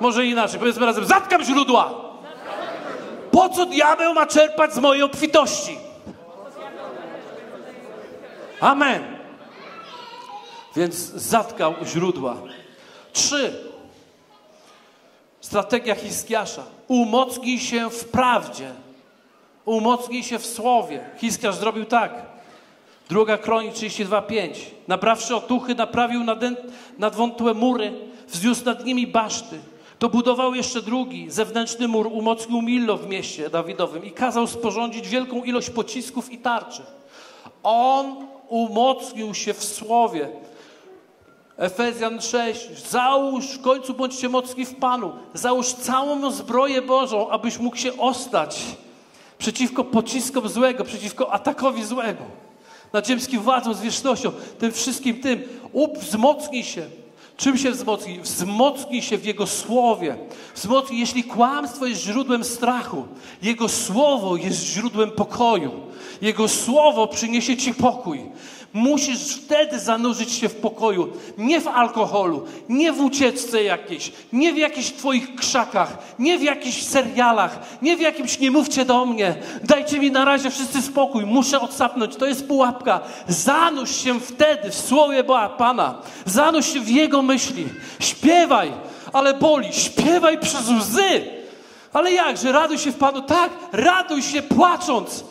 Może inaczej, powiedzmy razem, zatkam źródła. Po co diabeł ma czerpać z mojej obfitości? Amen. Więc zatkał źródła. Trzy. Strategia Hiskiasza. Umocnij się w prawdzie. Umocnij się w słowie. Hiskiasz zrobił tak. Druga kronik 32:5. Nabrawszy otuchy, naprawił nadwątłe mury, wzniósł nad nimi baszty. Dobudował jeszcze drugi, zewnętrzny mur, umocnił Millo w mieście Dawidowym i kazał sporządzić wielką ilość pocisków i tarczy. On umocnił się w słowie. Efezjan 6. Załóż, w końcu bądźcie mocni w Panu. Załóż całą zbroję Bożą, abyś mógł się ostać przeciwko pociskom złego, przeciwko atakowi złego. Nad ziemskim władzą, zwierzchnością, tym wszystkim tym. Wzmocnij się. Czym się wzmocni? Wzmocnij się w Jego Słowie. Jeśli kłamstwo jest źródłem strachu, Jego Słowo jest źródłem pokoju. Jego Słowo przyniesie Ci pokój. Musisz wtedy zanurzyć się w pokoju. Nie w alkoholu, nie w ucieczce jakiejś, nie w jakichś twoich krzakach, nie w jakichś serialach, nie w jakimś nie mówcie do mnie. Dajcie mi na razie wszyscy spokój, muszę odsapnąć. To jest pułapka. Zanurz się wtedy w słowie Pana. Zanurz się w Jego myśli. Śpiewaj, ale boli. Śpiewaj przez łzy. Ale jakże? Raduj się w Panu. Tak, raduj się płacząc.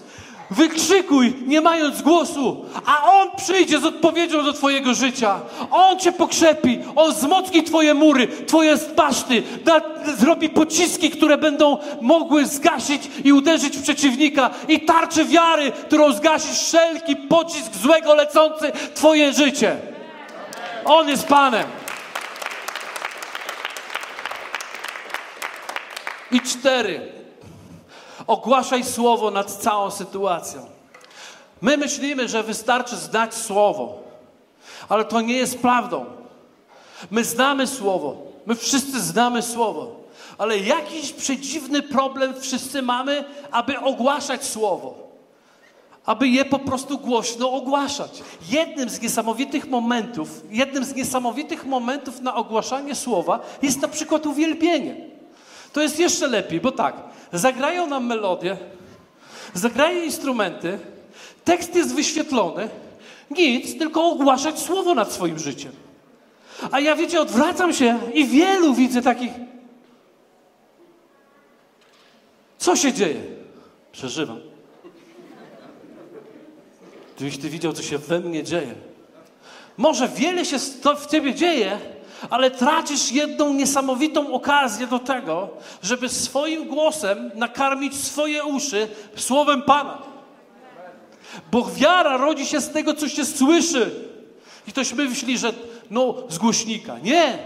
Wykrzykuj, nie mając głosu, a On przyjdzie z odpowiedzią do Twojego życia. On Cię pokrzepi, On wzmocni Twoje mury, Twoje baszty, da, zrobi pociski, które będą mogły zgasić i uderzyć w przeciwnika i tarczę wiary, którą zgasi wszelki pocisk złego lecący Twoje życie. On jest Panem. I cztery. Ogłaszaj słowo nad całą sytuacją. My myślimy, że wystarczy znać słowo, ale to nie jest prawdą. My znamy słowo, my wszyscy znamy słowo, ale jakiś przedziwny problem wszyscy mamy, aby ogłaszać słowo. Aby je po prostu głośno ogłaszać. Jednym z niesamowitych momentów, jednym z niesamowitych momentów na ogłaszanie słowa jest na przykład uwielbienie. To jest jeszcze lepiej, bo tak, zagrają nam melodię, zagrają instrumenty, tekst jest wyświetlony, nic, tylko ogłaszać słowo nad swoim życiem. A ja wiecie, odwracam się i wielu widzę takich. Co się dzieje? Przeżywam. Gdybyś ty widział, co się we mnie dzieje. Może wiele się w ciebie dzieje, ale tracisz jedną niesamowitą okazję do tego, żeby swoim głosem nakarmić swoje uszy słowem Pana. Bo wiara rodzi się z tego, co się słyszy. I ktoś myśli, że no z głośnika. Nie.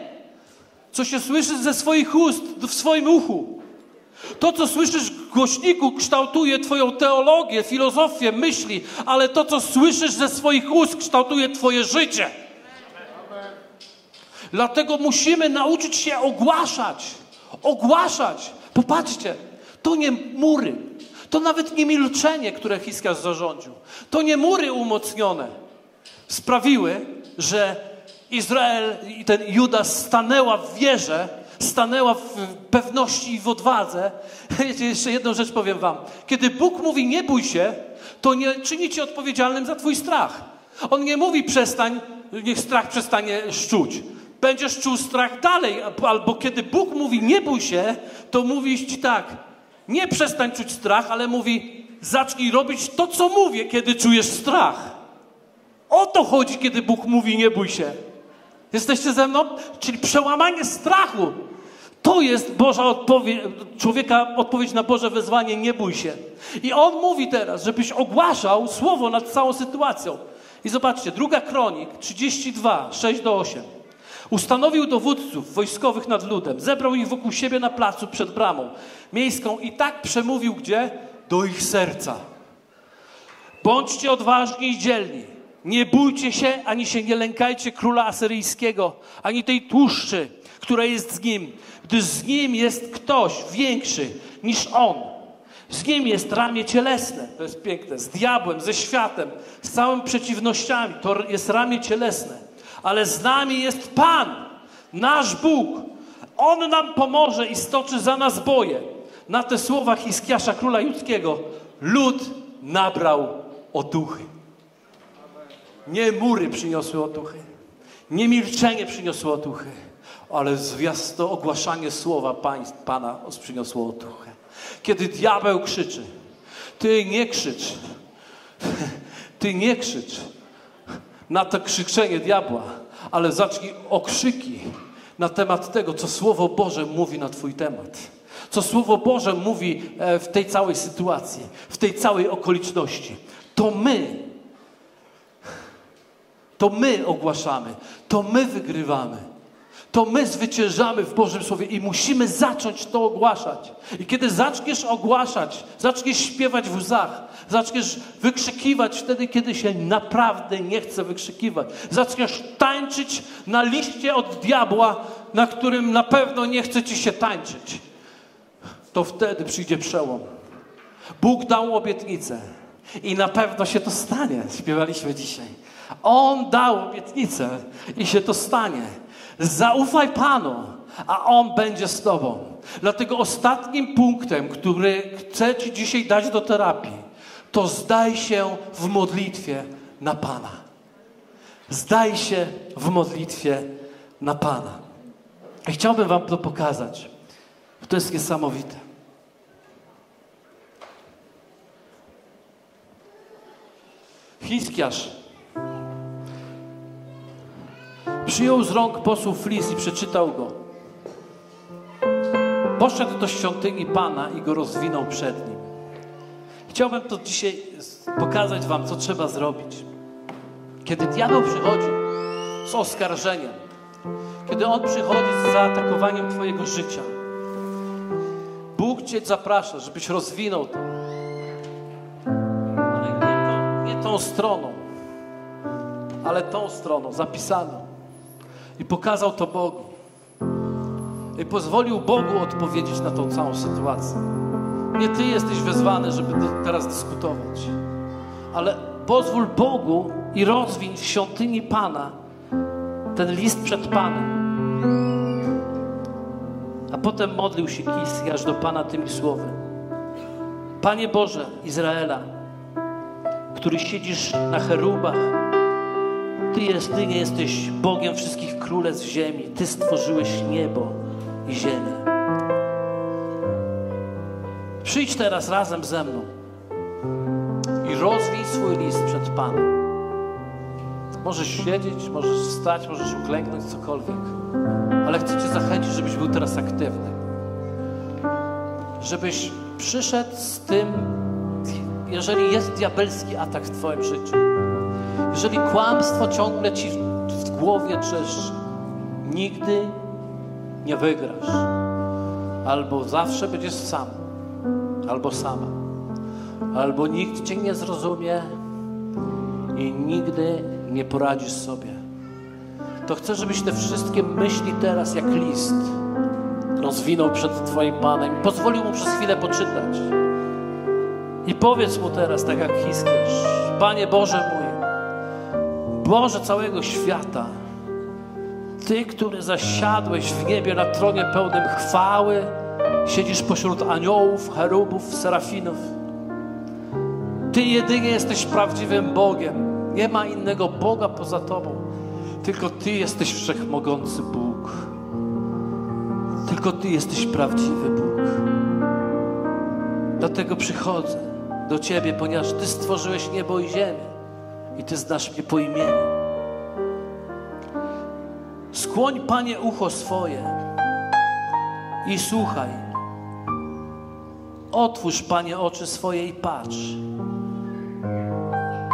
Co się słyszy ze swoich ust, w swoim uchu. To, co słyszysz w głośniku, kształtuje Twoją teologię, filozofię, myśli, ale to, co słyszysz ze swoich ust, kształtuje Twoje życie. Dlatego musimy nauczyć się ogłaszać. Ogłaszać. Popatrzcie, to nie mury. To nawet nie milczenie, które Hiskiarz zarządził. To nie mury umocnione sprawiły, że Izrael i ten Juda stanęła w wierze, stanęła w pewności i w odwadze. Jeszcze jedną rzecz powiem wam. Kiedy Bóg mówi nie bój się, to nie czyni cię odpowiedzialnym za twój strach. On nie mówi przestań, niech strach przestanie szczuć będziesz czuł strach dalej. Albo kiedy Bóg mówi nie bój się, to mówi ci tak, nie przestań czuć strach, ale mówi zacznij robić to, co mówię, kiedy czujesz strach. O to chodzi, kiedy Bóg mówi nie bój się. Jesteście ze mną? Czyli przełamanie strachu. To jest Boża odpowiedź, człowieka odpowiedź na Boże wezwanie, nie bój się. I on mówi teraz, żebyś ogłaszał słowo nad całą sytuacją. I zobaczcie, druga kronik 32, 6 do 8. Ustanowił dowódców wojskowych nad ludem, zebrał ich wokół siebie na placu przed bramą miejską i tak przemówił gdzie? Do ich serca. Bądźcie odważni i dzielni. Nie bójcie się, ani się nie lękajcie króla asyryjskiego, ani tej tłuszczy, która jest z nim, gdyż z nim jest ktoś większy niż on. Z nim jest ramię cielesne, to jest piękne, z diabłem, ze światem, z całym przeciwnościami, to jest ramię cielesne ale z nami jest Pan, nasz Bóg. On nam pomoże i stoczy za nas boje. Na te słowa Hiskiasza, króla judzkiego, lud nabrał otuchy. Nie mury przyniosły otuchy, nie milczenie przyniosło otuchy, ale zwiasto ogłaszanie słowa Pana przyniosło otuchę. Kiedy diabeł krzyczy, ty nie krzycz, ty nie krzycz, na to krzyczenie diabła, ale zacznij okrzyki na temat tego, co Słowo Boże mówi na Twój temat. Co Słowo Boże mówi e, w tej całej sytuacji, w tej całej okoliczności. To my, to my ogłaszamy, to my wygrywamy to my zwyciężamy w Bożym Słowie i musimy zacząć to ogłaszać. I kiedy zaczniesz ogłaszać, zaczniesz śpiewać w łzach, zaczniesz wykrzykiwać wtedy, kiedy się naprawdę nie chce wykrzykiwać, zaczniesz tańczyć na liście od diabła, na którym na pewno nie chce ci się tańczyć, to wtedy przyjdzie przełom. Bóg dał obietnicę i na pewno się to stanie. Śpiewaliśmy dzisiaj. On dał obietnicę i się to stanie. Zaufaj Panu, a On będzie z Tobą. Dlatego ostatnim punktem, który chcę Ci dzisiaj dać do terapii, to zdaj się w modlitwie na Pana. Zdaj się w modlitwie na Pana. I chciałbym Wam to pokazać. To jest niesamowite. Hiskiarz przyjął z rąk posłów list i przeczytał go. Poszedł do świątyni Pana i go rozwinął przed nim. Chciałbym to dzisiaj pokazać Wam, co trzeba zrobić. Kiedy diabeł przychodzi z oskarżeniem, kiedy on przychodzi z zaatakowaniem Twojego życia, Bóg Cię zaprasza, żebyś rozwinął to. Ale nie, to, nie tą stroną, ale tą stroną, zapisaną. I pokazał to Bogu. I pozwolił Bogu odpowiedzieć na tą całą sytuację. Nie Ty jesteś wezwany, żeby teraz dyskutować, ale pozwól Bogu i rozwiń w świątyni Pana ten list przed Panem. A potem modlił się aż do Pana tymi słowy. Panie Boże Izraela, który siedzisz na cherubach, Ty, jest, Ty jesteś Bogiem wszystkich królestw ziemi. Ty stworzyłeś niebo i ziemię. Przyjdź teraz razem ze mną i rozwij swój list przed Panem. Możesz siedzieć, możesz wstać, możesz uklęknąć, cokolwiek. Ale chcę Cię zachęcić, żebyś był teraz aktywny. Żebyś przyszedł z tym, jeżeli jest diabelski atak w Twoim życiu. Jeżeli kłamstwo ciągle Ci w głowie trzeszczy, nigdy nie wygrasz. Albo zawsze będziesz sam, albo sama. Albo nikt Cię nie zrozumie i nigdy nie poradzisz sobie. To chcę, żebyś te wszystkie myśli teraz jak list rozwinął przed Twoim Panem i pozwolił Mu przez chwilę poczytać. I powiedz Mu teraz, tak jak Hiskiarz, Panie Boże mój, Boże całego świata, Ty, który zasiadłeś w niebie na tronie pełnym chwały, siedzisz pośród aniołów, cherubów, serafinów. Ty jedynie jesteś prawdziwym Bogiem. Nie ma innego Boga poza Tobą. Tylko Ty jesteś wszechmogący Bóg. Tylko Ty jesteś prawdziwy Bóg. Dlatego przychodzę do Ciebie, ponieważ Ty stworzyłeś niebo i ziemię i Ty znasz mnie po imieniu. Skłoń, Panie, ucho swoje i słuchaj. Otwórz, Panie, oczy swoje i patrz.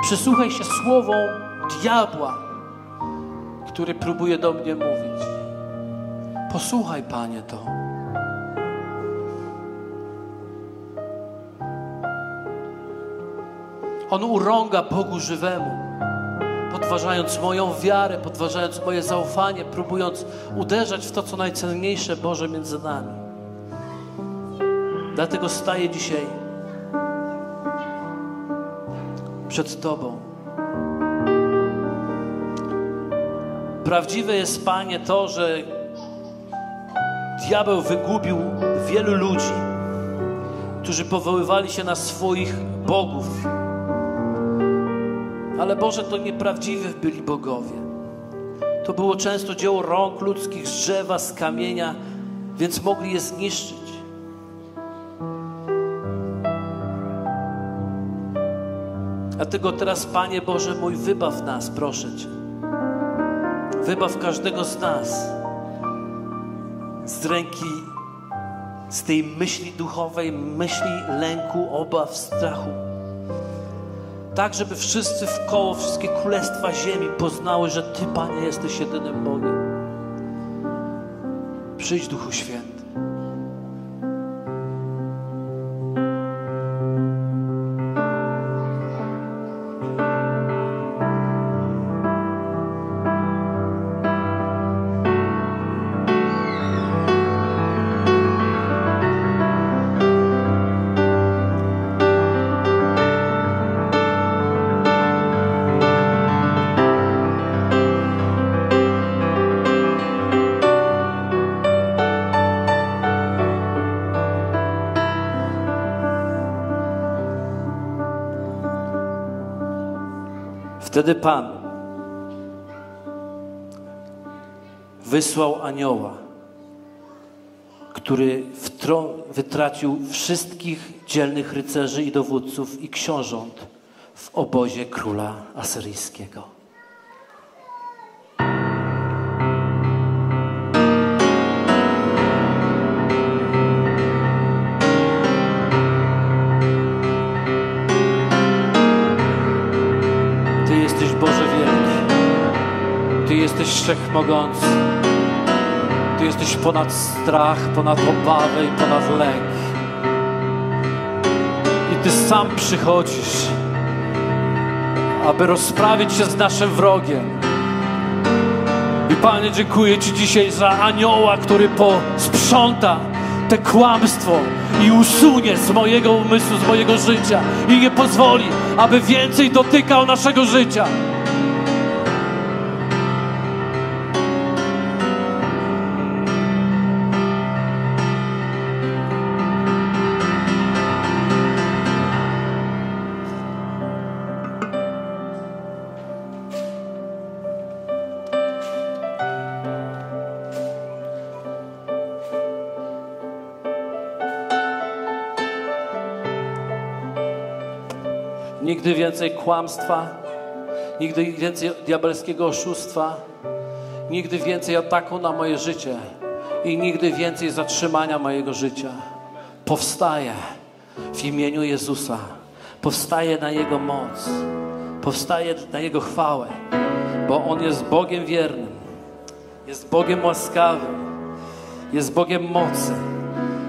Przysłuchaj się słowom diabła, który próbuje do mnie mówić. Posłuchaj, Panie, to. On urąga Bogu żywemu, podważając moją wiarę, podważając moje zaufanie, próbując uderzać w to, co najcenniejsze Boże między nami. Dlatego staję dzisiaj przed Tobą. Prawdziwe jest, Panie, to, że diabeł wygubił wielu ludzi, którzy powoływali się na swoich bogów. Ale Boże, to nieprawdziwi byli bogowie. To było często dzieło rąk ludzkich, z drzewa, z kamienia, więc mogli je zniszczyć. Dlatego teraz, Panie Boże mój, wybaw nas, proszę Cię. Wybaw każdego z nas z ręki, z tej myśli duchowej, myśli lęku, obaw, strachu. Tak, żeby wszyscy w koło, wszystkie królestwa ziemi poznały, że Ty, Panie, jesteś jedynym Bogiem. Przyjdź, Duchu Święty. Wtedy Pan wysłał anioła, który wytracił wszystkich dzielnych rycerzy i dowódców i książąt w obozie króla asyryjskiego. Wszechmogący. Ty jesteś ponad strach, ponad obawę i ponad lęk. I Ty sam przychodzisz aby rozprawić się z naszym wrogiem. I Panie, dziękuję Ci dzisiaj za anioła, który posprząta te kłamstwo i usunie z mojego umysłu, z mojego życia i nie pozwoli, aby więcej dotykał naszego życia. Nigdy więcej kłamstwa, nigdy więcej diabelskiego oszustwa, nigdy więcej ataku na moje życie i nigdy więcej zatrzymania mojego życia. Powstaje w imieniu Jezusa, powstaje na Jego moc, powstaje na Jego chwałę, bo On jest Bogiem wiernym, jest Bogiem łaskawym, jest Bogiem mocy,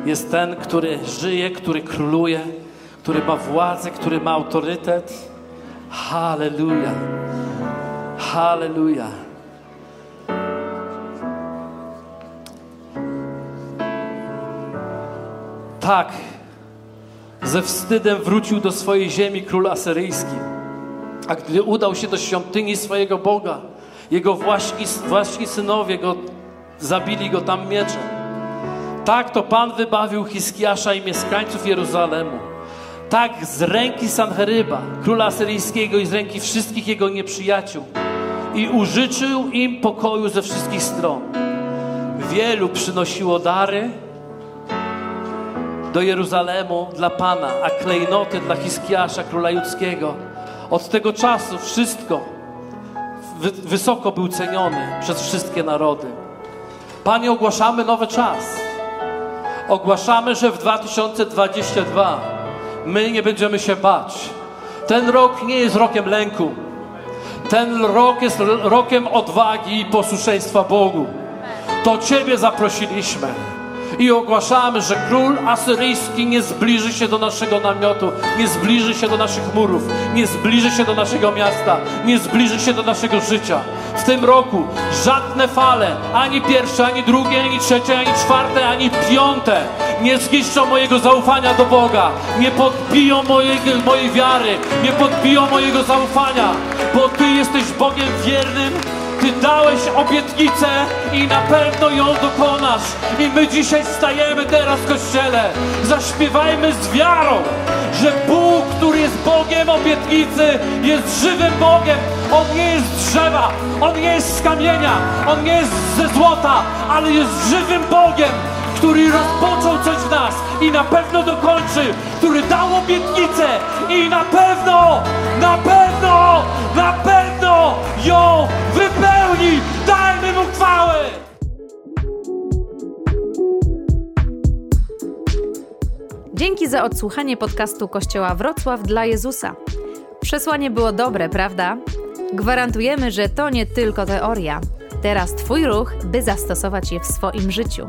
jest ten, który żyje, który króluje który ma władzę, który ma autorytet. Halleluja. Halleluja. Tak, ze wstydem wrócił do swojej ziemi król asyryjski. A gdy udał się do świątyni swojego Boga, jego właśnie, właśnie synowie go zabili go tam mieczem. Tak to Pan wybawił Hiskiasza i mieszkańców Jeruzalemu tak z ręki Sanheryba, króla asyryjskiego i z ręki wszystkich jego nieprzyjaciół i użyczył im pokoju ze wszystkich stron. Wielu przynosiło dary do Jeruzalemu dla Pana, a klejnoty dla Hiskiasza, króla judzkiego. Od tego czasu wszystko wysoko był ceniony przez wszystkie narody. Panie, ogłaszamy nowy czas. Ogłaszamy, że w 2022 my nie będziemy się bać. Ten rok nie jest rokiem lęku. Ten rok jest rokiem odwagi i posłuszeństwa Bogu. To Ciebie zaprosiliśmy i ogłaszamy, że król asyryjski nie zbliży się do naszego namiotu, nie zbliży się do naszych murów, nie zbliży się do naszego miasta, nie zbliży się do naszego życia. W tym roku żadne fale, ani pierwsze, ani drugie, ani trzecie, ani czwarte, ani piąte nie zniszczą mojego zaufania do Boga, nie podbiją mojej, mojej wiary, nie podbiją mojego zaufania, bo Ty jesteś Bogiem wiernym, ty dałeś obietnicę i na pewno ją dokonasz. I my dzisiaj stajemy teraz w kościele. Zaśpiewajmy z wiarą, że Bóg, który jest Bogiem obietnicy, jest żywym Bogiem. On nie jest z drzewa, On nie jest z kamienia, On nie jest ze złota, ale jest żywym Bogiem, który rozpoczął coś w nas i na pewno dokończy, który dał obietnicę i na pewno, na pewno, na pewno ją wypełni. Dajmy mu chwałę! Dzięki za odsłuchanie podcastu Kościoła Wrocław dla Jezusa. Przesłanie było dobre, prawda? Gwarantujemy, że to nie tylko teoria. Teraz Twój ruch, by zastosować je w swoim życiu.